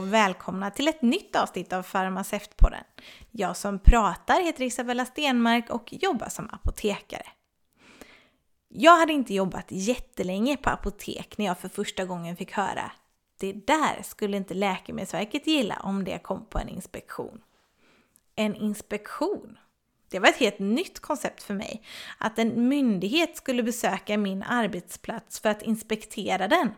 Och välkomna till ett nytt avsnitt av Farmaceutpodden. Jag som pratar heter Isabella Stenmark och jobbar som apotekare. Jag hade inte jobbat jättelänge på apotek när jag för första gången fick höra det där skulle inte Läkemedelsverket gilla om det kom på en inspektion. En inspektion? Det var ett helt nytt koncept för mig. Att en myndighet skulle besöka min arbetsplats för att inspektera den.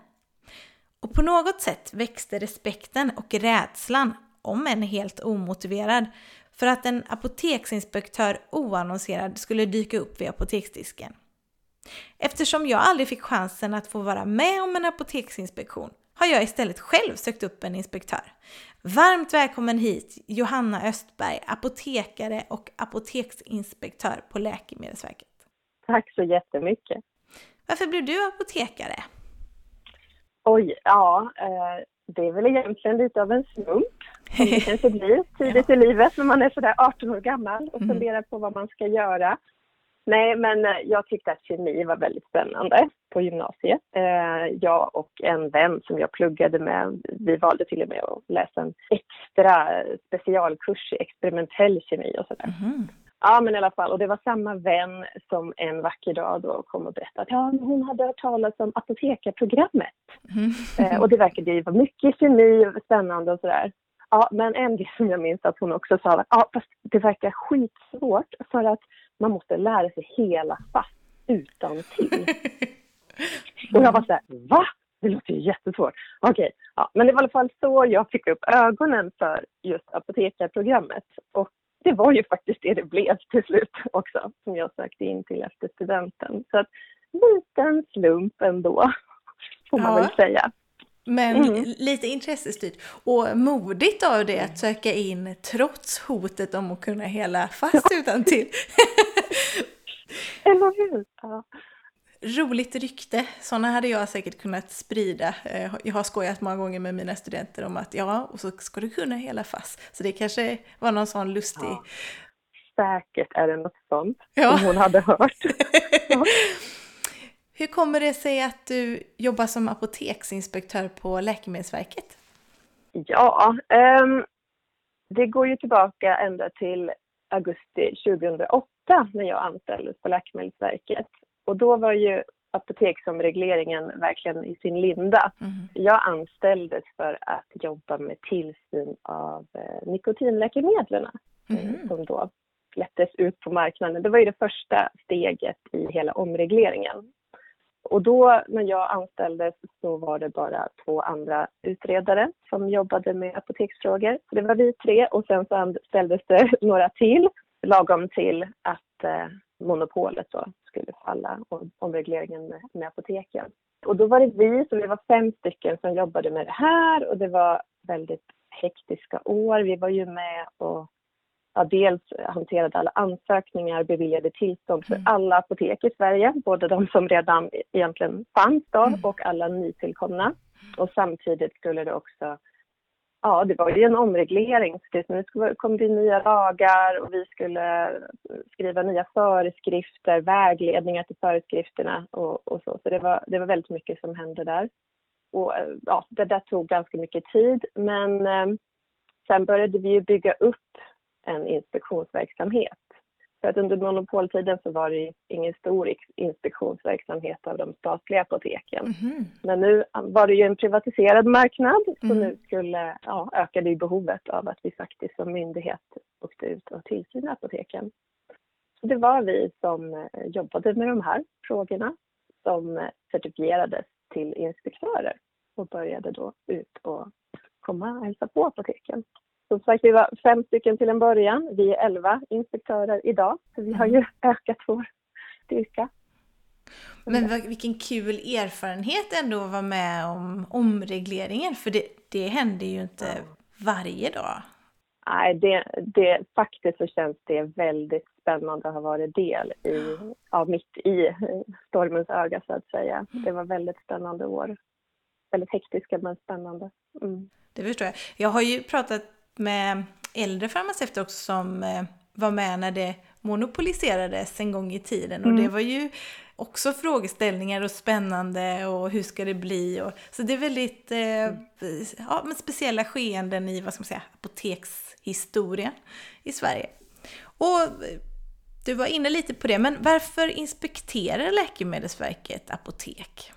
Och på något sätt växte respekten och rädslan, om än helt omotiverad, för att en apoteksinspektör oannonserad skulle dyka upp vid apoteksdisken. Eftersom jag aldrig fick chansen att få vara med om en apoteksinspektion har jag istället själv sökt upp en inspektör. Varmt välkommen hit Johanna Östberg, apotekare och apoteksinspektör på Läkemedelsverket. Tack så jättemycket. Varför blev du apotekare? Oj, ja, eh, det är väl egentligen lite av en slump som det kanske blir tidigt i livet när man är sådär 18 år gammal och mm. funderar på vad man ska göra. Nej, men eh, jag tyckte att kemi var väldigt spännande på gymnasiet. Eh, jag och en vän som jag pluggade med, vi valde till och med att läsa en extra specialkurs i experimentell kemi och sådär. Mm. Ja, men i alla fall. Och det var samma vän som en vacker dag då kom och berättade att ja, hon hade hört talas om apotekarprogrammet. Mm. Eh, och det verkade ju vara mycket kemi och spännande och sådär. Ja, men en grej som jag minns att hon också sa att ja, fast det verkar skitsvårt för att man måste lära sig hela fast utan till. Och jag var så här, va? Det låter ju jättesvårt. Okej, okay, ja, men det var i alla fall så jag fick upp ögonen för just apotekarprogrammet. Och det var ju faktiskt det det blev till slut också, som jag sökte in till efter studenten. Så att liten slump ändå, får man ja. väl säga. Men mm. lite intressestyrt. Och modigt av det att söka in trots hotet om att kunna hela fast utan till. Eller hur? Ja. Roligt rykte, sådana hade jag säkert kunnat sprida. Eh, jag har skojat många gånger med mina studenter om att ja, och så ska du kunna hela fast. Så det kanske var någon sån lustig... Ja. Säkert är det något sånt ja. som hon hade hört. Ja. Hur kommer det sig att du jobbar som apoteksinspektör på Läkemedelsverket? Ja, um, det går ju tillbaka ända till augusti 2008 när jag anställdes på Läkemedelsverket. Och då var ju apoteksomregleringen verkligen i sin linda. Mm. Jag anställdes för att jobba med tillsyn av eh, nikotinläkemedlen mm. som då släpptes ut på marknaden. Det var ju det första steget i hela omregleringen. Och då när jag anställdes så var det bara två andra utredare som jobbade med apoteksfrågor. Så det var vi tre och sen så anställdes det några till lagom till att eh, monopolet då skulle falla och omregleringen med, med apoteken. Och då var det vi, så vi var fem stycken som jobbade med det här och det var väldigt hektiska år. Vi var ju med och ja, dels hanterade alla ansökningar, beviljade tillstånd för mm. alla apotek i Sverige, både de som redan egentligen fanns då mm. och alla nytillkomna. Och samtidigt skulle det också, ja det var ju en omreglering, nu kom det nya lagar och vi skulle eh, skriva nya föreskrifter, vägledningar till föreskrifterna och, och så. Så det var, det var väldigt mycket som hände där. Och eh, ja, det där tog ganska mycket tid, men eh, sen började vi ju bygga upp en inspektionsverksamhet. För att under monopoltiden så var det ingen stor inspektionsverksamhet av de statliga apoteken. Mm. Men nu var det ju en privatiserad marknad så mm. nu skulle, ja, ökade ju behovet av att vi faktiskt som myndighet åkte ut och tillsynade apoteken. Så det var vi som eh, jobbade med de här frågorna som certifierades till inspektörer och började då ut och komma och hälsa på apoteken. Som sagt, vi var fem stycken till en början. Vi är elva inspektörer idag, så vi har ju mm. ökat vår styrka. Men vilken kul erfarenhet ändå att vara med om omregleringen, för det, det händer ju inte varje dag. Nej, det, det, faktiskt så känns det väldigt spännande att ha varit del i, ja, mitt i stormens öga så att säga. Mm. Det var väldigt spännande år. Väldigt hektiska men spännande. Mm. Det förstår jag. Jag har ju pratat med äldre farmaceuter också som eh, var med när det monopoliserades en gång i tiden och mm. det var ju också frågeställningar och spännande och hur ska det bli? Och, så det är väldigt eh, mm. ja, men speciella skeenden i vad ska man säga, apotekshistoria i Sverige. Och du var inne lite på det, men varför inspekterar Läkemedelsverket apotek?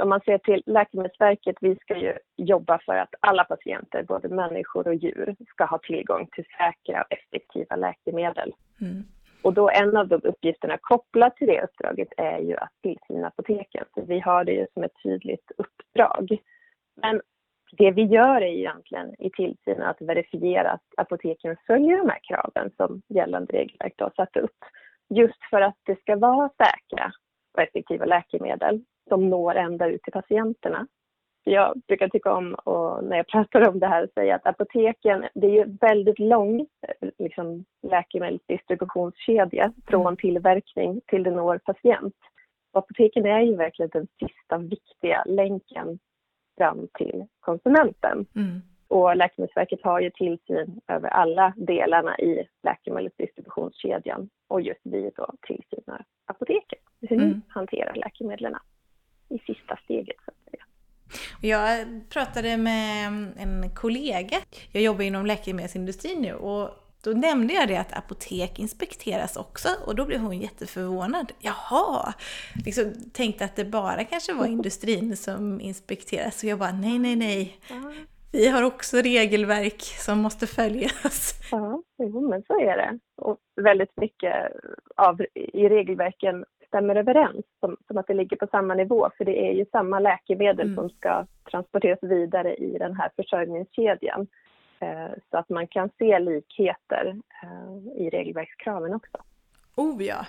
Om man ser till Läkemedelsverket, vi ska ju jobba för att alla patienter, både människor och djur, ska ha tillgång till säkra och effektiva läkemedel. Mm. Och då en av de uppgifterna kopplat till det uppdraget är ju att tillsyna apoteken. Så vi har det ju som ett tydligt uppdrag. Men det vi gör är egentligen i tillsynen att verifiera att apoteken följer de här kraven som gällande regelverk har satt upp. Just för att det ska vara säkra och effektiva läkemedel som når ända ut till patienterna. Jag brukar tycka om, och när jag pratar om det här, säga att apoteken, det är ju väldigt lång liksom, läkemedelsdistributionskedja från mm. tillverkning till det når patient. Och apoteken är ju verkligen den sista viktiga länken fram till konsumenten. Mm. Och Läkemedelsverket har ju tillsyn över alla delarna i läkemedelsdistributionskedjan och just vi då tillsynar apoteket, hur mm. hanterar läkemedlen i sista steget så att säga. Jag pratade med en kollega, jag jobbar inom läkemedelsindustrin nu och då nämnde jag det att apotek inspekteras också och då blev hon jätteförvånad. Jaha! Liksom, tänkte att det bara kanske var industrin som inspekteras. Så jag bara, nej, nej, nej. Vi har också regelverk som måste följas. Ja, jo, men så är det. Och väldigt mycket av i regelverken stämmer överens, som, som att det ligger på samma nivå, för det är ju samma läkemedel mm. som ska transporteras vidare i den här försörjningskedjan. Eh, så att man kan se likheter eh, i regelverkskraven också. Oh ja!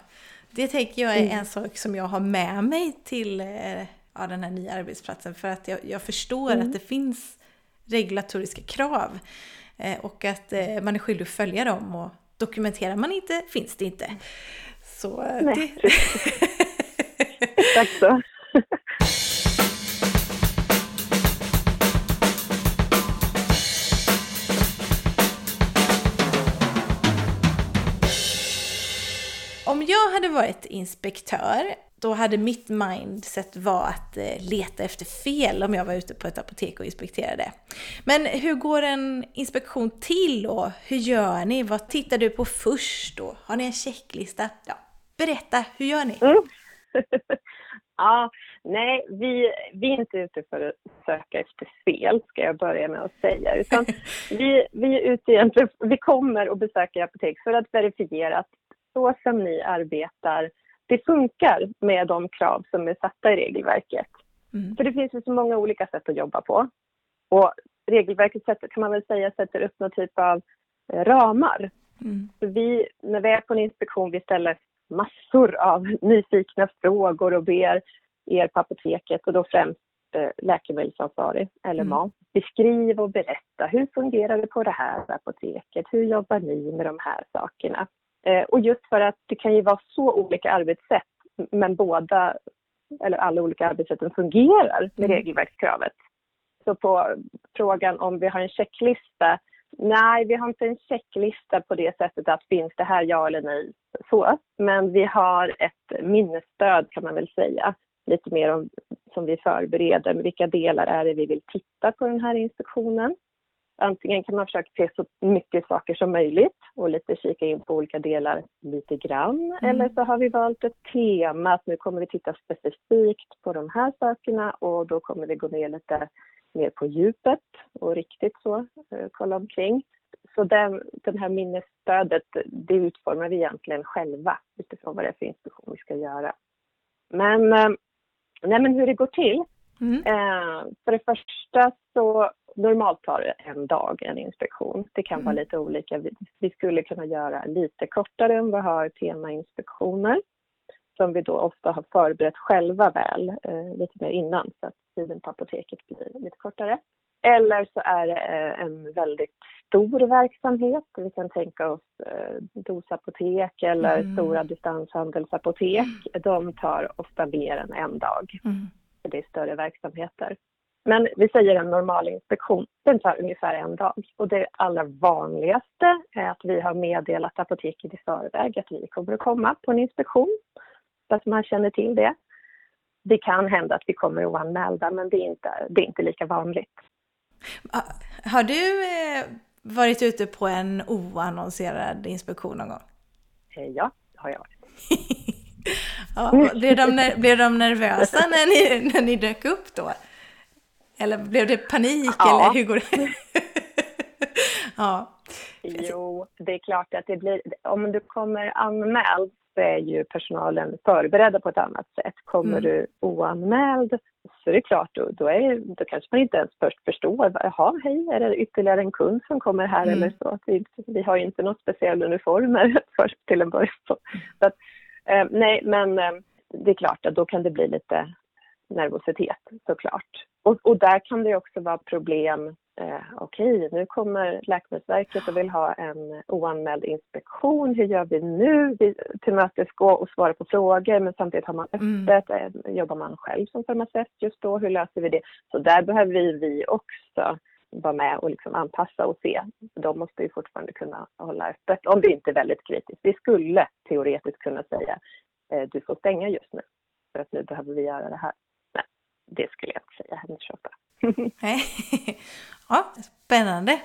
Det tänker jag är mm. en sak som jag har med mig till eh, ja, den här nya arbetsplatsen för att jag, jag förstår mm. att det finns regulatoriska krav och att man är skyldig att följa dem och dokumenterar man inte finns det inte. Så Nej, det... Exakt så. Om jag hade varit inspektör, då hade mitt mindset varit att eh, leta efter fel om jag var ute på ett apotek och inspekterade. Men hur går en inspektion till och hur gör ni? Vad tittar du på först då? Har ni en checklista? Ja, berätta, hur gör ni? Mm. ja, nej, vi, vi är inte ute för att söka efter fel, ska jag börja med att säga. Utan vi, vi är ute egentligen, vi kommer och besöker apotek för att verifiera att så som ni arbetar, det funkar med de krav som är satta i regelverket. Mm. För det finns ju så många olika sätt att jobba på. Och regelverket sätter, kan man väl säga sätter upp någon typ av eh, ramar. Mm. Så vi, när vi är på en inspektion, vi ställer massor av nyfikna frågor och ber er på apoteket och då främst eh, läkemedelsansvarig, eller mm. beskriv och berätta hur fungerar det på det här apoteket? Hur jobbar ni med de här sakerna? Eh, och just för att det kan ju vara så olika arbetssätt men båda, eller alla olika arbetssätten fungerar med mm. regelverkskravet. Så på frågan om vi har en checklista, nej vi har inte en checklista på det sättet att finns det här ja eller nej så. Men vi har ett minnesstöd kan man väl säga, lite mer om som vi förbereder, vilka delar är det vi vill titta på den här inspektionen. Antingen kan man försöka se så mycket saker som möjligt och lite kika in på olika delar lite grann. Mm. Eller så har vi valt ett tema att nu kommer vi titta specifikt på de här sakerna och då kommer vi gå ner lite mer på djupet och riktigt så eh, kolla omkring. Så den, den här minnesstödet, det utformar vi egentligen själva utifrån vad det är för instruktion vi ska göra. Men, eh, nej men hur det går till. Mm. Eh, för det första så normalt tar det en dag, en inspektion. Det kan mm. vara lite olika. Vi, skulle kunna göra lite kortare om vi har temainspektioner som vi då ofta har förberett själva väl, eh, lite mer innan så att tiden på apoteket blir lite kortare. Eller så är det eh, en väldigt stor verksamhet. Vi kan tänka oss eh, dosapotek eller mm. stora distanshandelsapotek. De tar ofta mer än en dag. Mm. Det är större verksamheter. Men vi säger en normal inspektion, den tar ungefär en dag. Och det allra vanligaste är att vi har meddelat apoteket i förväg att vi kommer att komma på en inspektion. att man känner till det. Det kan hända att vi kommer oanmälda, men det är inte, det är inte lika vanligt. Har du eh, varit ute på en oannonserad inspektion någon gång? Eh, ja, det har jag varit. ja, blev, de, blev de nervösa när ni, när ni dök upp då? Eller blev det panik ja. eller hur går det? ja. Jo, det är klart att det blir, om du kommer anmäld så är ju personalen förberedda på ett annat sätt. Kommer mm. du oanmäld så är det klart, då, då, är, då kanske man inte ens först förstår. Jaha, hej, är det ytterligare en kund som kommer här mm. eller så? Vi, vi har ju inte något speciella uniformer först till en början. Så, så att, eh, nej, men eh, det är klart att då kan det bli lite nervositet såklart. Och, och där kan det också vara problem eh, okej, nu kommer Läkemedelsverket och vill ha en oanmäld inspektion. Hur gör vi nu? Vi tillmötesgå och svara på frågor men samtidigt har man mm. öppet. Mm. Jobbar man själv som farmaceut just då? Hur löser vi det? Så där behöver vi också vara med och liksom anpassa och se. De måste ju fortfarande kunna hålla öppet om det inte är väldigt kritiskt. Vi skulle teoretiskt kunna säga eh, du får stänga just nu för att nu behöver vi göra det här. Det skulle jag inte säga hennes köpa. ja, spännande.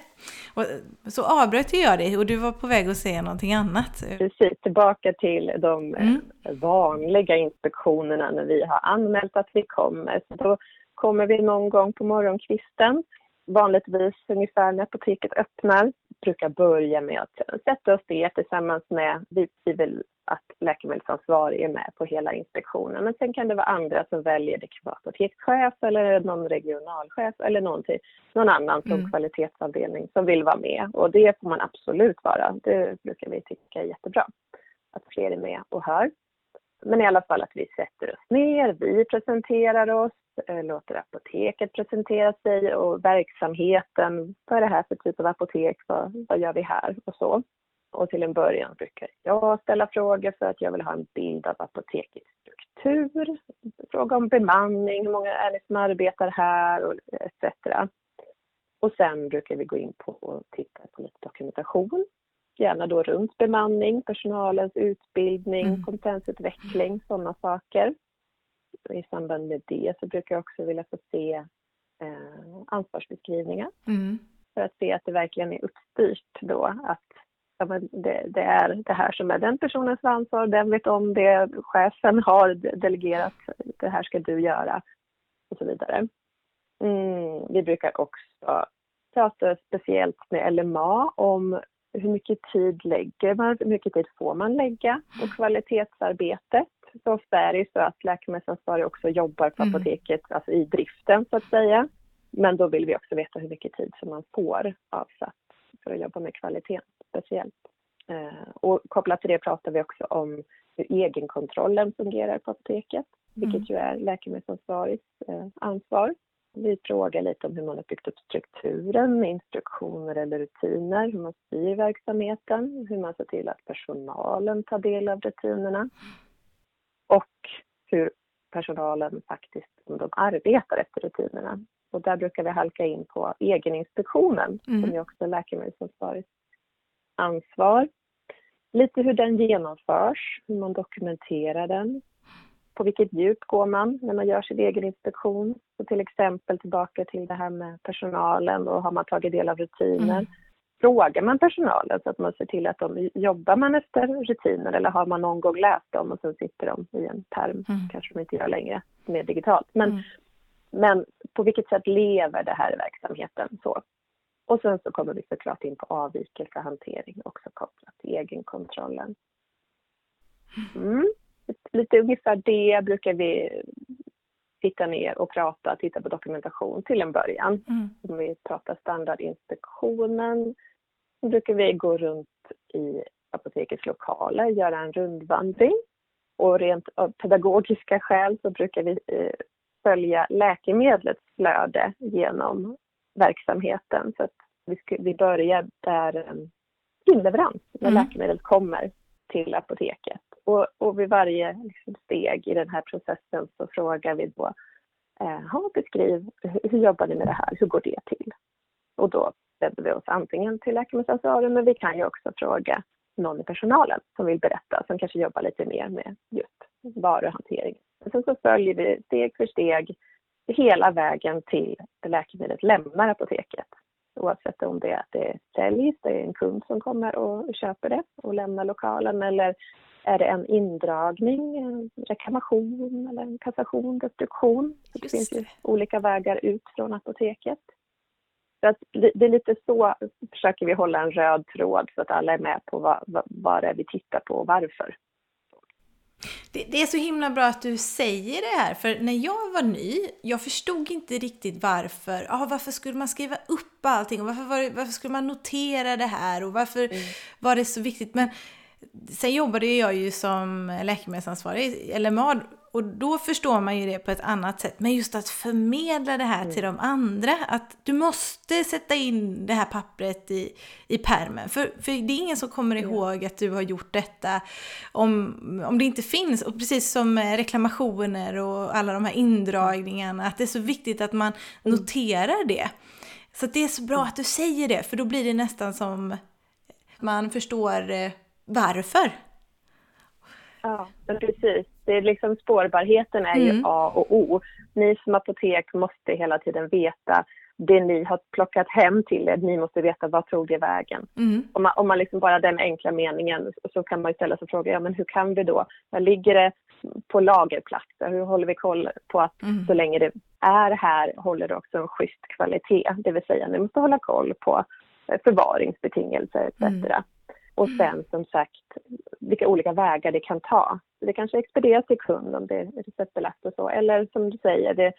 Och så avbröt jag dig och du var på väg att säga någonting annat. Precis, tillbaka till de mm. vanliga inspektionerna när vi har anmält att vi kommer. Så då kommer vi någon gång på morgonkvisten, vanligtvis ungefär när apoteket öppnar. Brukar börja med att sätta oss ner tillsammans med, vi vill att läkemedelsansvarig är med på hela inspektionen. Men sen kan det vara andra som väljer, det kan vara apotekschef eller någon regionalchef eller någonting, någon annan som mm. kvalitetsavdelning som vill vara med. Och det får man absolut vara. Det brukar vi tycka är jättebra. Att fler är med och hör. Men i alla fall att vi sätter oss ner, vi presenterar oss, eh, låter apoteket presentera sig och verksamheten. Vad är det här för typ av apotek? Vad, vad gör vi här? Och så. Och till en början brukar jag ställa frågor för att jag vill ha en bild av apotekets struktur, fråga om bemanning, hur många är det som arbetar här och etc. Och sen brukar vi gå in på och titta på lite dokumentation. Gärna då runt bemanning, personalens utbildning, mm. kompetensutveckling, sådana saker. I samband med det så brukar jag också vilja få se eh, ansvarsbeskrivningar. Mm. För att se att det verkligen är uppstyrt då, att ja, men det, det, är det här som är den personens ansvar, den vet om det, chefen har delegerat, det här ska du göra och så vidare. Mm, vi brukar också prata speciellt med LMA om hur mycket tid lägger man, hur mycket tid får man lägga på kvalitetsarbetet. Så ofta är det så att läkemedelsansvarig också jobbar på mm. apoteket, alltså i driften så att säga. Men då vill vi också veta hur mycket tid som man får avsatt för att jobba med kvaliteten speciellt. Eh, och kopplat till det pratar vi också om hur egenkontrollen fungerar på apoteket, vilket mm. ju är läkemedelsansvarigt eh, ansvar. Vi frågar lite om hur man har byggt upp strukturen med instruktioner eller rutiner, hur man styr verksamheten, hur man ser till att personalen tar del av rutinerna och hur personalen faktiskt, om de arbetar efter rutinerna. Och där brukar vi halka in på egeninspektionen, mm. som ju också är läkemedelsansvarigt ansvar. Lite hur den genomförs, hur man dokumenterar den. På vilket djup går man när man gör sin egen inspektion? Så till exempel tillbaka till det här med personalen, då har man tagit del av rutiner. Mm. Frågar man personalen så att man ser till att de jobbar man efter rutiner eller har man någon gång läst dem och sen sitter de i en term, mm. kanske de inte gör längre, mer digitalt. Men, mm. men på vilket sätt lever det här i verksamheten? Så. Och sen så kommer vi såklart in på avvikelsehantering också kopplat till egenkontrollen. Mm. Lite ungefär det brukar vi titta ner och prata, titta på dokumentation till en början. Mm. Om vi pratar standardinspektionen så brukar vi gå runt i apotekets lokaler, göra en rundvandring. Och rent av pedagogiska skäl så brukar vi eh, följa läkemedlets flöde genom verksamheten. Så att vi, vi börjar där inleverans, när mm. läkemedlet kommer till apoteket. Och, och vid varje liksom, steg i den här processen så frågar vi då, eh, beskriv, hur, hur jobbar ni med det här, hur går det till? Och då vänder vi oss antingen till läkemedelsansvarig, men vi kan ju också fråga någon i personalen som vill berätta, som kanske jobbar lite mer med just varuhanteringen. sen så följer vi steg för steg hela vägen till läkemedlet lämnar apoteket. Oavsett om det är att det säljs, det är en kund som kommer och köper det och lämnar lokalen eller är det en indragning, en reklamation eller en kassation, destruktion. det finns ju olika vägar ut från apoteket. Så att det är lite så försöker vi hålla en röd tråd så att alla är med på vad, vad, vad det är vi tittar på och varför. Det, det, är så himla bra att du säger det här, för när jag var ny, jag förstod inte riktigt varför. Ah, varför skulle man skriva upp allting och varför, var, varför skulle man notera det här och varför mm. var det så viktigt? Men sen jobbade jag ju som läkemedelsansvarig, LMA, och då förstår man ju det på ett annat sätt. Men just att förmedla det här mm. till de andra. Att du måste sätta in det här pappret i, i permen. För, för det är ingen som kommer mm. ihåg att du har gjort detta om, om det inte finns. Och precis som reklamationer och alla de här indragningarna. Att det är så viktigt att man mm. noterar det. Så det är så bra att du säger det. För då blir det nästan som man förstår eh, varför. Ja, precis. Det är liksom spårbarheten är mm. ju A och O. Ni som apotek måste hela tiden veta det ni har plockat hem till er. Ni måste veta vad tog det vägen. Mm. Om, man, om man liksom bara den enkla meningen så kan man ställa sig frågan, ja men hur kan vi då? Var ligger det på lagerplatser? Hur håller vi koll på att mm. så länge det är här håller det också en schysst kvalitet? Det vill säga, ni måste hålla koll på förvaringsbetingelser etc. Mm. Och mm. sen som sagt vilka olika vägar det kan ta. Det kanske expedieras till kund om det är receptbelagt och så. Eller som du säger, det,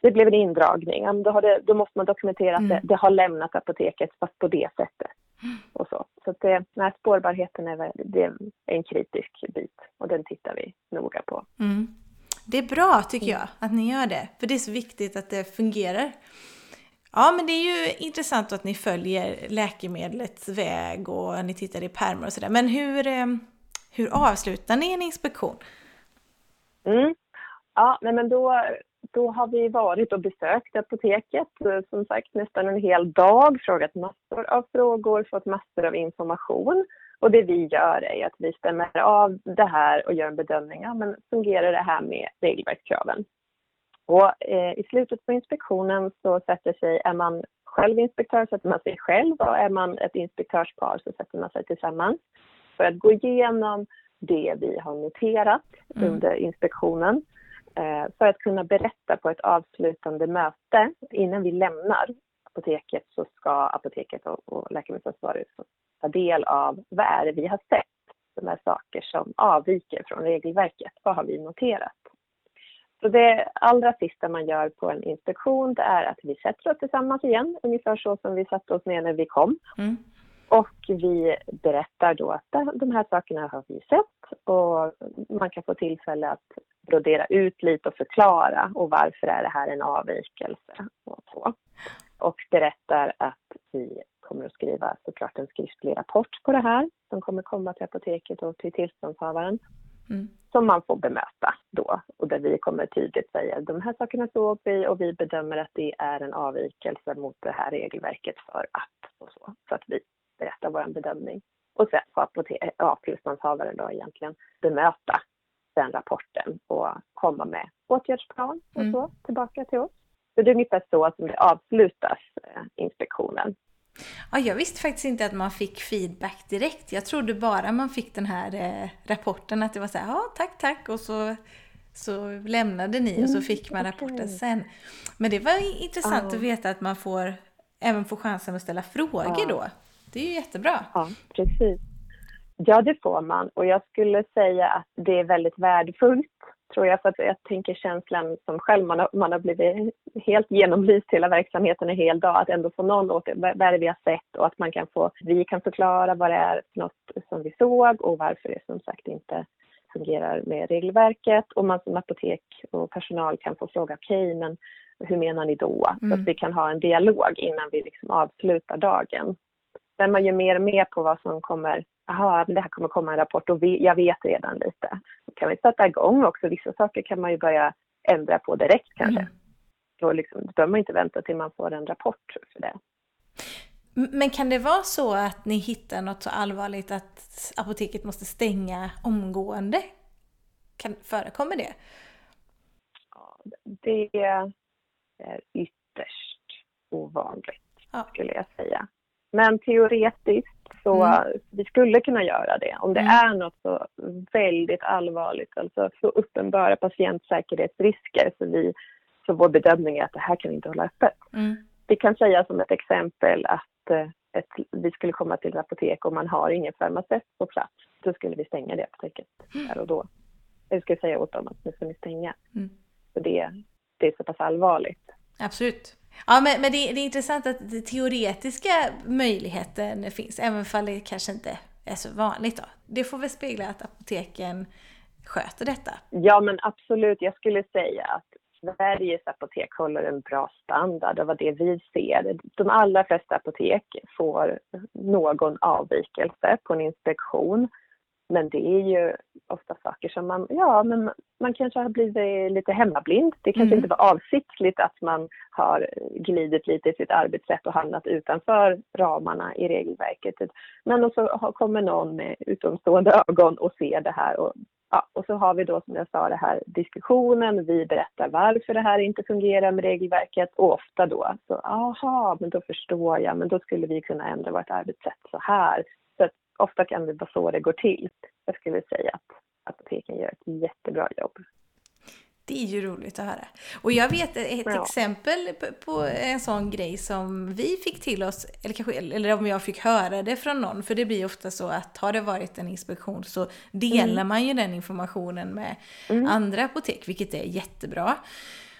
det blev en indragning. Då, det, då måste man dokumentera mm. att det, det, har lämnat apoteket fast på det sättet. Mm. Och så så det, nej, spårbarheten är, det är en kritisk bit och den tittar vi noga på. Mm. Det är bra tycker mm. jag att ni gör det. För det är så viktigt att det fungerar. Ja, men det är ju intressant att ni följer läkemedlets väg och ni tittar i pärmar och sådär. Men hur, eh, hur avslutar ni en inspektion? Mm. Ja, nej men då, då har vi varit och besökt apoteket, eh, som sagt nästan en hel dag, frågat massor av frågor, fått massor av information. Och det vi gör är att vi stämmer av det här och gör en bedömning. Ja, men fungerar det här med regelverkskraven? Och eh, i slutet på inspektionen så sätter sig, är man själv inspektör sätter man sig själv och är man ett inspektörspar så sätter man sig tillsammans för att gå igenom det vi har noterat mm. under inspektionen eh, för att kunna berätta på ett avslutande möte innan vi lämnar apoteket så ska apoteket och, och läkemedelsansvarig ta del av vad är det vi har sett, de här saker som avviker från regelverket. Vad har vi noterat? Så det allra sista man gör på en inspektion det är att vi sätter oss tillsammans igen, ungefär så som vi satte oss ner när vi kom. Mm. Och vi berättar då att de här sakerna har vi sett och man kan få tillfälle att brodera ut lite och förklara och varför är det här en avvikelse och så. Och berättar att vi kommer att skriva såklart en skriftlig rapport på det här som kommer komma till apoteket och till tillståndshavaren. Mm. Som man får bemöta då och där vi kommer tydligt säga de här sakerna såg vi och vi bedömer att det är en avvikelse mot det här regelverket för att och så. Så att vi berättar vår bedömning. Och sen får ja, tillståndshavaren då egentligen bemöta den rapporten och komma med åtgärdsplan och mm. så tillbaka till oss. Så det är ungefär så som det avslutas, eh, inspektionen. Ja, jag visste faktiskt inte att man fick feedback direkt. Jag trodde bara man fick den här eh, rapporten, att det var så här, ja tack tack och så, så lämnade ni och så mm, fick man rapporten sen. Men det var intressant ja. att veta att man får även får chansen att ställa frågor ja. då. Det är ju jättebra. Ja, precis. Ja, det får man och jag skulle säga att det är väldigt värdefullt tror jag, för att jag tänker känslan som själv, man har, man har blivit helt genomlyst hela verksamheten en hel dag, att ändå få någon åt vad är det vi har sett och att man kan få, vi kan förklara vad det är för något som vi såg och varför det som sagt inte fungerar med regelverket och man som apotek och personal kan få fråga okej okay, men hur menar ni då? Mm. Så att vi kan ha en dialog innan vi liksom avslutar dagen. Sen man ju mer och mer på vad som kommer Jaha, det här kommer komma en rapport och jag vet redan lite. Då kan vi sätta igång också. Vissa saker kan man ju börja ändra på direkt kanske. Mm. Då, liksom, då behöver man inte vänta till man får en rapport för det. Men kan det vara så att ni hittar något så allvarligt att apoteket måste stänga omgående? Kan, förekommer det? Det är ytterst ovanligt, ja. skulle jag säga. Men teoretiskt så mm. vi skulle kunna göra det. Om det mm. är något så väldigt allvarligt, alltså så uppenbara patientsäkerhetsrisker så, vi, så vår bedömning är att det här kan vi inte hålla öppet. Mm. Vi kan säga som ett exempel att eh, ett, vi skulle komma till ett apotek och man har ingen farmaceut på plats. Då skulle vi stänga det apoteket mm. där och då. Jag skulle säga åt dem att nu ska ni stänga. Mm. Så det, det är så pass allvarligt. Absolut. Ja, men, men det, det, är intressant att den teoretiska möjligheten finns, även om det kanske inte är så vanligt. Då. Det får väl spegla att apoteken sköter detta? Ja, men absolut. Jag skulle säga att Sveriges apotek håller en bra standard. Det var det vi ser. De allra flesta apotek får någon avvikelse på en inspektion. Men det är ju ofta saker som man, ja men man kanske har blivit lite hemmablind. Det kanske mm. inte var avsiktligt att man har glidit lite i sitt arbetssätt och hamnat utanför ramarna i regelverket. Men så kommer någon med utomstående ögon och ser det här och Ja, och så har vi då som jag sa det här diskussionen, vi berättar varför det här inte fungerar med regelverket och ofta då så aha, men då förstår jag, men då skulle vi kunna ändra vårt arbetssätt så här. Ofta kan det vara så det går till. Jag skulle säga att apoteken gör ett jättebra jobb. Det är ju roligt att höra. Och jag vet ett ja. exempel på en sån grej som vi fick till oss, eller, kanske, eller om jag fick höra det från någon, för det blir ofta så att har det varit en inspektion så delar mm. man ju den informationen med mm. andra apotek, vilket är jättebra.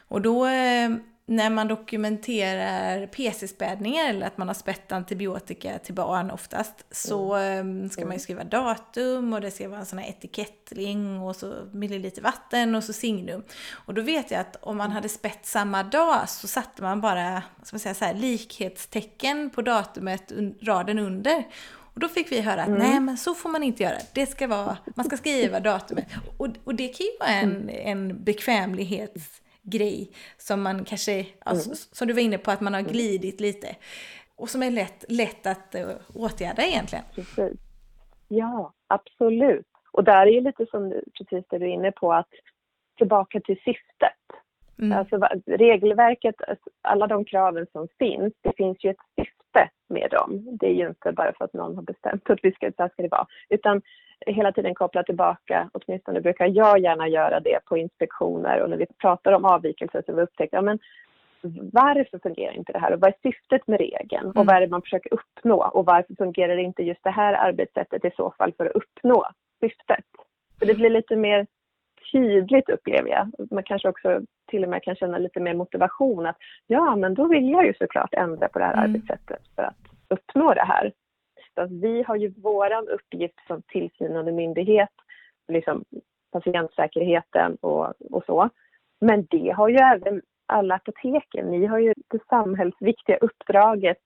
Och då eh, när man dokumenterar PC-spädningar eller att man har spätt antibiotika till barn oftast så mm. ska man ju mm. skriva datum och det ska vara en sån här etikettring och så milliliter vatten och så signum. Och då vet jag att om man hade spätt samma dag så satte man bara ska man säga, så här, likhetstecken på datumet raden under. Och då fick vi höra att mm. nej men så får man inte göra. Det ska vara, man ska skriva datumet. Och, och det kan ju vara en, mm. en bekvämlighets grej som man kanske, alltså, mm. som du var inne på, att man har mm. glidit lite. Och som är lätt, lätt att uh, åtgärda egentligen. Precis. Ja, absolut. Och där är ju lite som du, precis det du är inne på, att tillbaka till syftet. Mm. Alltså regelverket, alltså, alla de kraven som finns, det finns ju ett syfte med dem. Det är ju inte bara för att någon har bestämt att vi ska, så här ska det vara. Utan hela tiden koppla tillbaka, åtminstone brukar jag gärna göra det på inspektioner och när vi pratar om avvikelser så vi upptäckt, ja men varför fungerar inte det här och vad är syftet med regeln och mm. vad är det man försöker uppnå och varför fungerar inte just det här arbetssättet i så fall för att uppnå syftet? För det blir lite mer tydligt upplever jag. Man kanske också till och med kan känna lite mer motivation att ja, men då vill jag ju såklart ändra på det här mm. arbetssättet för att uppnå det här att vi har ju våran uppgift som tillsynande myndighet, liksom patientsäkerheten och, och så. Men det har ju även alla apoteken. Ni har ju det samhällsviktiga uppdraget.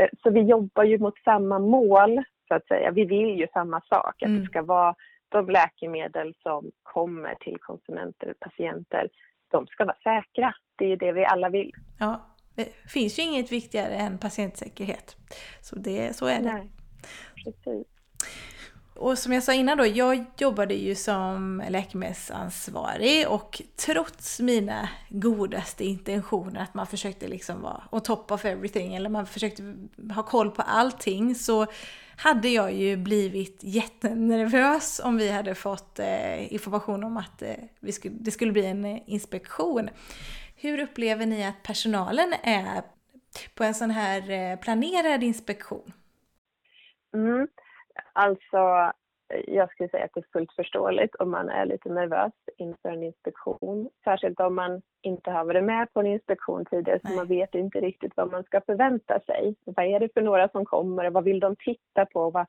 Eh, så vi jobbar ju mot samma mål, så att säga. Vi vill ju samma sak, att mm. det ska vara de läkemedel som kommer till konsumenter, patienter, de ska vara säkra. Det är ju det vi alla vill. Ja, det finns ju inget viktigare än patientsäkerhet. Så, det, så är det. Nej, precis. Och som jag sa innan då, jag jobbade ju som läkemedelsansvarig och trots mina godaste intentioner att man försökte liksom vara on top of everything eller man försökte ha koll på allting så hade jag ju blivit jättenervös om vi hade fått eh, information om att eh, vi skulle, det skulle bli en inspektion. Hur upplever ni att personalen är på en sån här eh, planerad inspektion? Mm. Alltså, jag skulle säga att det är fullt förståeligt om man är lite nervös inför en inspektion. Särskilt om man inte har varit med på en inspektion tidigare så man vet inte riktigt vad man ska förvänta sig. Vad är det för några som kommer och vad vill de titta på? Vad,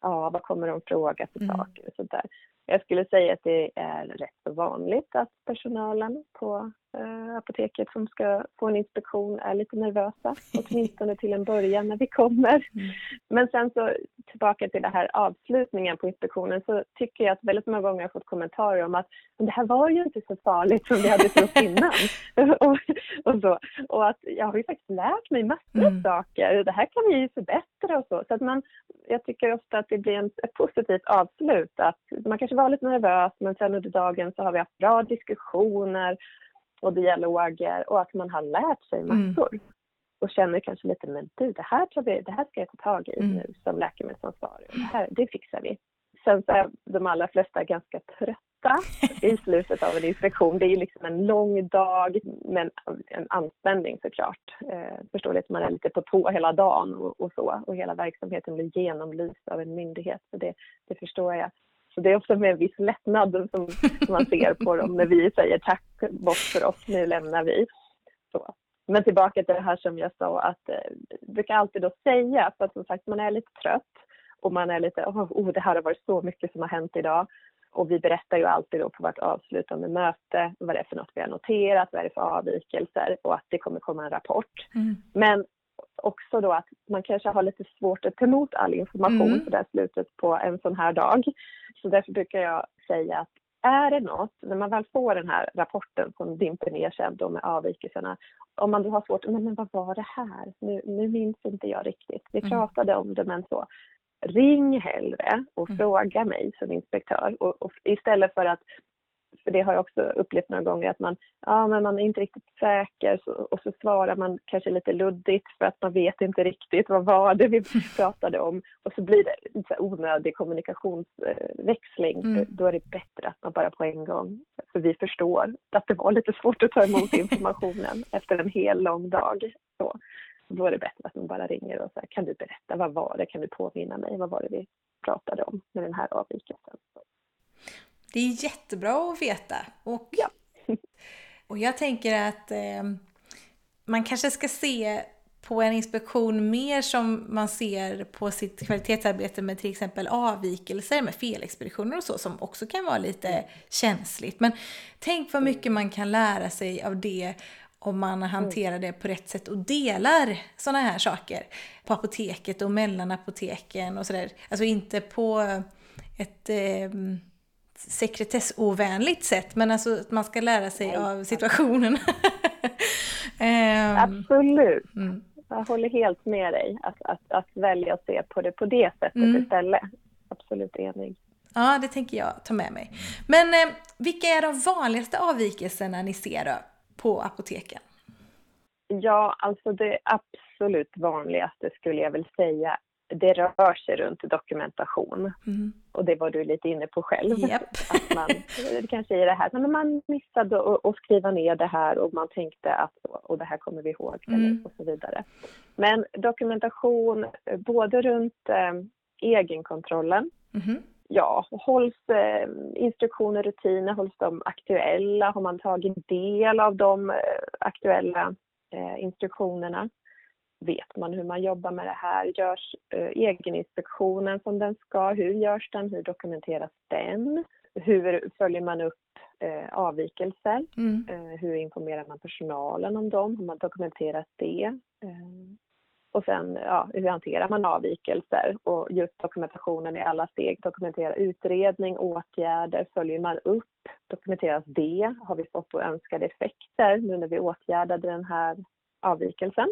ja, vad kommer de fråga för mm. saker och sådär. Jag skulle säga att det är rätt så vanligt att personalen på eh, apoteket som ska få en inspektion är lite nervösa, åtminstone till en början när vi kommer. Mm. Men sen så tillbaka till det här avslutningen på inspektionen så tycker jag att väldigt många gånger har fått kommentarer om att det här var ju inte så farligt som vi hade trott innan. och, och, så. och att jag har ju faktiskt lärt mig massor av mm. saker, det här kan vi ju förbättra och så. Så att man, jag tycker ofta att det blir en, ett positivt avslut. Att man kanske var lite nervös men sen under dagen så har vi haft bra diskussioner och dialoger och att man har lärt sig Mm. massor. Och känner kanske lite, men du, det här, tror vi, det här ska jag ta tag i Mm. nu som läkemedelsansvarig. Det, här, det fixar vi. Sen så är de allra flesta ganska trötta i slutet av en inspektion. Det är ju liksom en lång dag, men en anspänning såklart. Eh, förståeligt, man är lite på tå hela dagen och, och så. Och hela verksamheten blir genomlyst av en myndighet. Så det, det förstår jag. Så det är också med en viss lättnad som, man ser på dem när vi säger tack, bort för oss, nu lämnar vi. Så. Men tillbaka till det här som jag sa att eh, brukar alltid då säga, för att som sagt man är lite trött och man är lite, oh, oh det här har varit så mycket som har hänt idag. Och vi berättar ju alltid då på vårt avslutande möte vad det är för något vi har noterat, vad är det för avvikelser och att det kommer komma en rapport. Mm. Men också då att man kanske har lite svårt att ta emot all information Mm. här slutet på en sån här dag. Så därför brukar jag säga att är det något, när man väl får den här rapporten som dimper ner sen då med avvikelserna, om man då har svårt, men, men vad var det här? Nu, nu minns inte jag riktigt. Vi Mm. pratade om det men så. Ring hellre och Mm. fråga mig som inspektör och, och istället för att för det har jag också upplevt några gånger att man, ja, men man är inte riktigt säker så, och så svarar man kanske lite luddigt för att man vet inte riktigt vad var det vi pratade om och så blir det lite onödig kommunikationsväxling. Mm. Då är det bättre att man bara på en gång, för vi förstår att det var lite svårt att ta emot informationen efter en hel lång dag. Så, då är det bättre att man bara ringer och säger, kan du berätta, vad var det, kan du påminna mig, vad var det vi pratade om med den här avvikelsen? Det är jättebra att veta. Och, Ja. och jag tänker att eh, man kanske ska se på en inspektion mer som man ser på sitt kvalitetsarbete med till exempel avvikelser med felexpeditioner och så som också kan vara lite känsligt. Men tänk vad mycket man kan lära sig av det om man hanterar det på rätt sätt och delar sådana här saker på apoteket och mellan apoteken och sådär. Alltså inte på ett eh, sekretessovänligt sätt men alltså att man ska lära sig Nej. av situationen. Ehm, Absolut. mm. Jag håller helt med dig att, att, att välja att se på det på det sättet Mm. istället. Absolut enig. Ja, det tänker jag ta med mig. Men eh, vilka är de vanligaste avvikelserna ni ser då på apoteken? Ja, alltså det absolut vanligaste skulle jag väl säga, det rör sig runt dokumentation. Mm. Och det var du lite inne på själv. Japp. Att man det kanske är det här, men man missade att skriva ner det här och man tänkte att och det här kommer vi ihåg Mm. och så vidare. Men dokumentation eh, både runt eh, egenkontrollen Mhm. ja, hålls eh, instruktioner, rutiner, hålls de aktuella? Har man tagit del av de eh, aktuella eh, instruktionerna? Vet man hur man jobbar med det här? Görs eh, egeninspektionen som den ska? Hur görs den? Hur dokumenteras den? Hur följer man upp eh, avvikelser? Mm. Eh, hur informerar man personalen om dem? Har man dokumenterat det? Eh, och sen, ja, hur hanterar man avvikelser? Och just dokumentationen i alla steg. Dokumentera utredning, åtgärder, följer man upp? Dokumenteras det? Har vi fått önskade effekter nu när vi åtgärdade den här avvikelsen?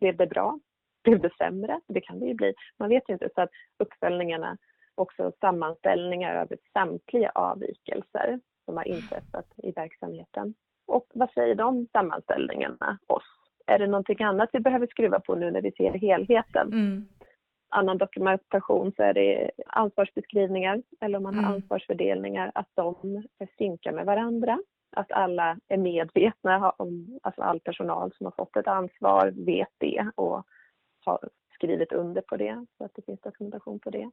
Blev det bra? Blev det sämre? Det kan det ju bli. Man vet ju inte. Så att uppföljningarna, också sammanställningar över samtliga avvikelser som har inträffat i verksamheten. Och vad säger de sammanställningarna oss? Är det någonting annat vi behöver skruva på nu när vi ser helheten? Mm. Annan dokumentation så är det ansvarsbeskrivningar eller om man har Mm. ansvarsfördelningar, att de synkar med varandra. Att alla är medvetna om, alltså all personal som har fått ett ansvar vet det och har skrivit under på det så att det finns dokumentation på det.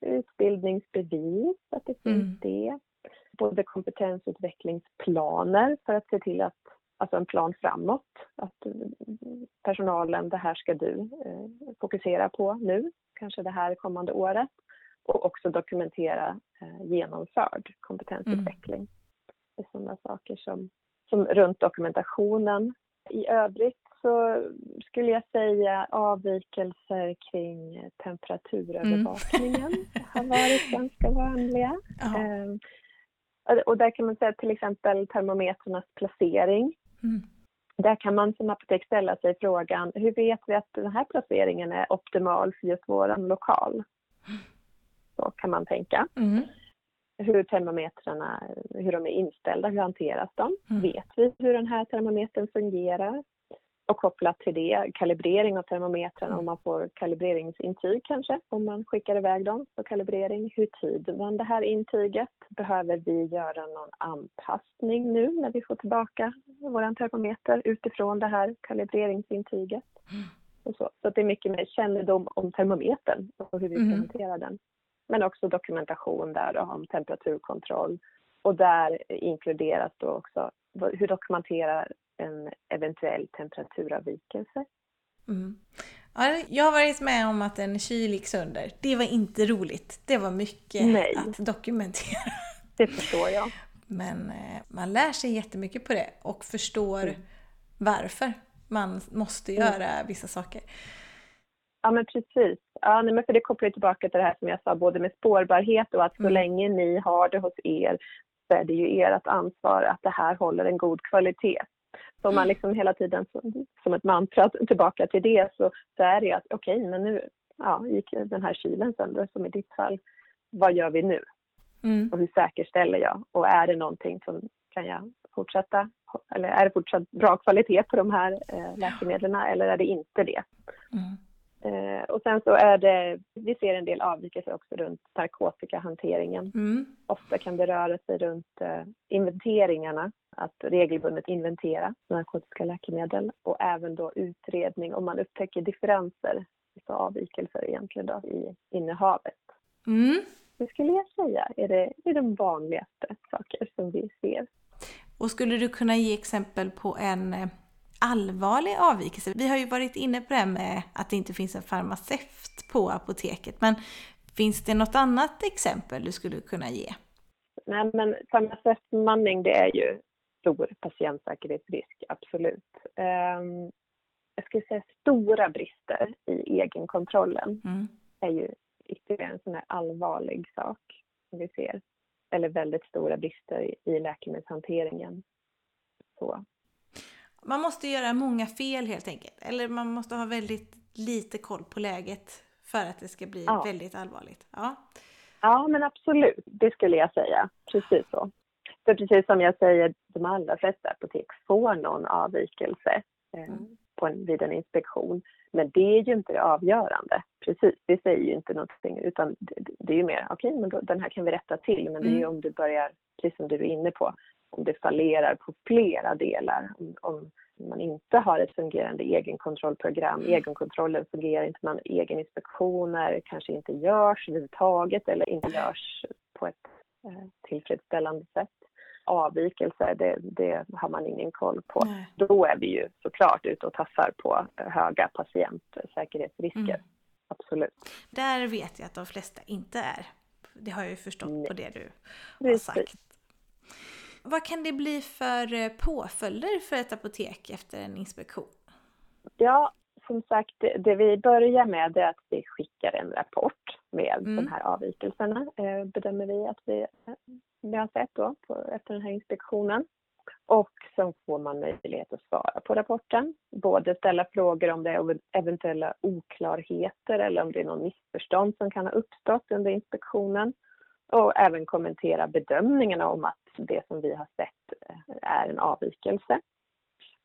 Utbildningsbevis, att det finns Mm. det. Både kompetensutvecklingsplaner för att se till att, alltså en plan framåt, att mm, personalen, det här ska du eh, fokusera på nu, kanske det här kommande året. Och också dokumentera eh, genomförd kompetensutveckling. Är sådana saker som, som runt dokumentationen. I övrigt så skulle jag säga avvikelser kring temperaturövervakningen har varit ganska vanliga. Ja. Eh, och där kan man säga till exempel termometrarnas placering. Mm. Där kan man som apotek ställa sig frågan, hur vet vi att den här placeringen är optimal för just vår lokal? Så kan man tänka. Mm. Hur termometrarna, hur de är inställda, hur hanteras de? Mm. Vet vi hur den här termometern fungerar? Och kopplat till det, kalibrering av termometrarna, om man får kalibreringsintyg kanske, om man skickar iväg dem för kalibrering. Hur tyder man det här intyget? Behöver vi göra någon anpassning nu när vi får tillbaka vår termometer utifrån det här kalibreringsintyget? Mm. Och så så att det är mycket mer kännedom om termometern och hur vi ska Mm. hantera den. Men också dokumentation där om temperaturkontroll. Och där inkluderas då också hur dokumenterar en eventuell temperaturavvikelse. Mm. Ja, jag har varit med om att en kyl gick sönder. Det var inte roligt. Det var mycket Nej. att dokumentera. Det förstår jag. Men eh, man lär sig jättemycket på det och förstår Mm. varför man måste göra vissa saker. Ja men precis. Ja, nej, men för det kopplar tillbaka till det här som jag sa, både med spårbarhet och att så Mm. länge ni har det hos er så är det ju ert ansvar att det här håller en god kvalitet. Så om man liksom hela tiden som, ett mantra tillbaka till det så, så är det ju att okej, men nu ja, gick den här kylen sönder som i ditt fall. Vad gör vi nu? Mm. Och hur säkerställer jag? Och är det någonting som kan jag fortsätta? Eller är det fortsatt bra kvalitet på de här eh, läkemedlen eller är det inte det? Mm. Eh, och sen så är det, vi ser en del avvikelser också runt narkotikahanteringen. Mm. Ofta kan det röra sig runt eh, inventeringarna, att regelbundet inventera narkotiska läkemedel och även då utredning om man upptäcker differenser, alltså avvikelser egentligen då i innehavet. Mm. Det skulle jag säga är, det, är de vanligaste saker som vi ser. Och skulle du kunna ge exempel på en eh, allvarlig avvikelse? Vi har ju varit inne på det här med att det inte finns en farmaceut på apoteket, men finns det något annat exempel du skulle kunna ge? Nej, men farmaceutbemanning det är ju stor patientsäkerhetsrisk, absolut. Ehm, jag skulle säga stora brister i egenkontrollen Mm. är ju ytterligare en sån här allvarlig sak som vi ser. Eller väldigt stora brister i, i läkemedelshanteringen. Så. Man måste göra många fel helt enkelt, eller man måste ha väldigt lite koll på läget för att det ska bli Ja. väldigt allvarligt. Ja. Ja, men absolut. Det skulle jag säga. Precis så. För precis som jag säger, de allra flesta apotek får någon avvikelse eh, Mm. på en, vid en inspektion. Men det är ju inte det avgörande. Precis, det säger ju inte någonting. Utan det, det är ju mer, okej, men då, den här kan vi rätta till. Men det är ju Mm. om du börjar, precis som du är inne på, om det fallerar på flera delar. Om, om man inte har ett fungerande egenkontrollprogram, egenkontrollen fungerar inte, man egeninspektioner kanske inte görs överhuvudtaget eller inte görs på ett eh, tillfredsställande sätt. Avvikelser, det, det har man ingen koll på. Nej. Då är vi ju såklart ute och tassar på eh, höga patientsäkerhetsrisker. Mm. Absolut. Där vet jag att de flesta inte är. Det har jag ju förstått Nej. på det du har Precis. sagt. Vad kan det bli för eh, påföljder för ett apotek efter en inspektion? Ja, som sagt, det, vi börjar med är att vi skickar en rapport med Mm. de här avvikelserna, eh, bedömer vi att vi, eh, vi har sett då på, efter den här inspektionen. Och sen får man möjlighet att svara på rapporten. Både ställa frågor om det är eventuella oklarheter eller om det är någon missförstånd som kan ha uppstått under inspektionen. Och även kommentera bedömningarna om att det som vi har sett eh, är en avvikelse.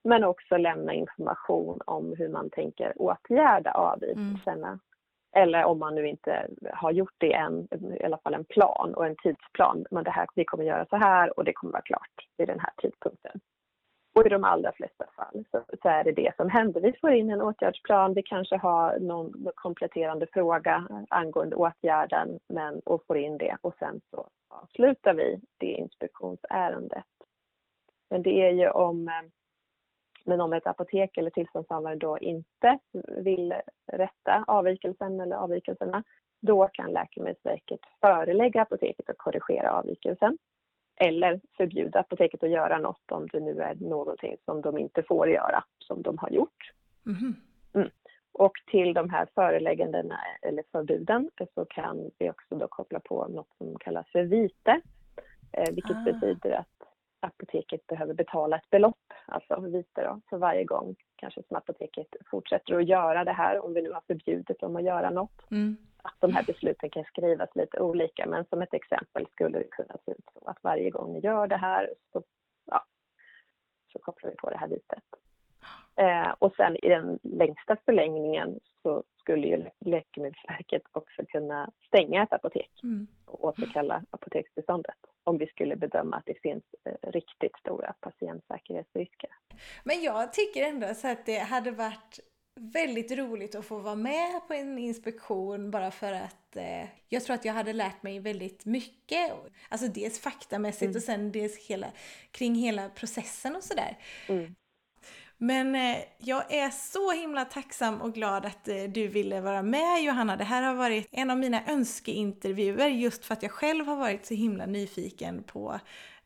Men också lämna information om hur man tänker åtgärda avvikelserna. Eller om man nu inte har gjort det än, i alla fall en plan och en tidsplan. Men det här, vi kommer göra så här och det kommer vara klart vid den här tidpunkten. Och i de allra flesta fall så, så är det det som händer. Vi får in en åtgärdsplan, vi kanske har någon kompletterande fråga angående åtgärden men, och får in det och sen så avslutar vi det inspektionsärendet. Men det är ju om men om ett apotek eller tillståndshavare då inte vill rätta avvikelsen eller avvikelserna, då kan Läkemedelsverket förelägga apoteket att korrigera avvikelsen. Eller förbjuda apoteket att göra något om det nu är någonting som de inte får göra, som de har gjort. Mhm. Och till de här föreläggandena eller förbuden så kan vi också då koppla på något som kallas för vite. Eh, vilket Ah. betyder att apoteket behöver betala ett belopp, alltså vite då, för varje gång kanske som apoteket fortsätter att göra det här, om vi nu har förbjudit dem att göra något. Mm. Att de här besluten kan skrivas lite olika, men som ett exempel skulle det kunna se ut så att varje gång ni gör det här så, ja, så kopplar vi på det här vitet. Eh, och sen i den längsta förlängningen så skulle ju Läkemedelsverket också kunna stänga ett apotek mm. och återkalla apoteksbeståndet om vi skulle bedöma att det finns eh, riktigt stora patientsäkerhetsrisker. Men jag tycker ändå så att det hade varit väldigt roligt att få vara med på en inspektion bara för att eh, jag tror att jag hade lärt mig väldigt mycket. Alltså dels faktamässigt mm. och sen dels hela, kring hela processen och sådär. Mm. Men eh, jag är så himla tacksam och glad att eh, du ville vara med Johanna. Det här har varit en av mina önskeintervjuer just för att jag själv har varit så himla nyfiken på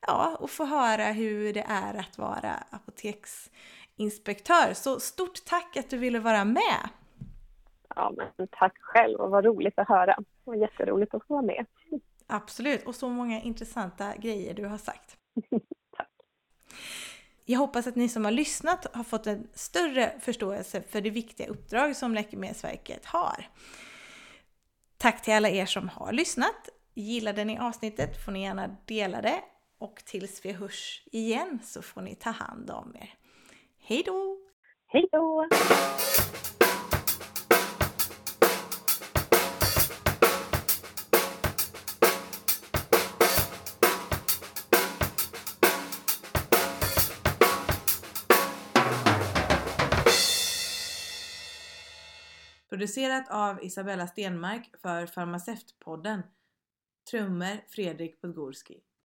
ja, att få höra hur det är att vara apoteksinspektör. Så stort tack att du ville vara med! Ja, men tack själv och vad roligt att höra. Det var jätteroligt att få vara med. Absolut, och så många intressanta grejer du har sagt. tack! Jag hoppas att ni som har lyssnat har fått en större förståelse för det viktiga uppdrag som Läkemedelsverket har. Tack till alla er som har lyssnat. Gillade ni avsnittet får ni gärna dela det och tills vi hörs igen så får ni ta hand om er. Hej då! Hej då! Producerat av Isabella Stenmark för Farmaceutpodden. Trummor Fredrik Podgorski.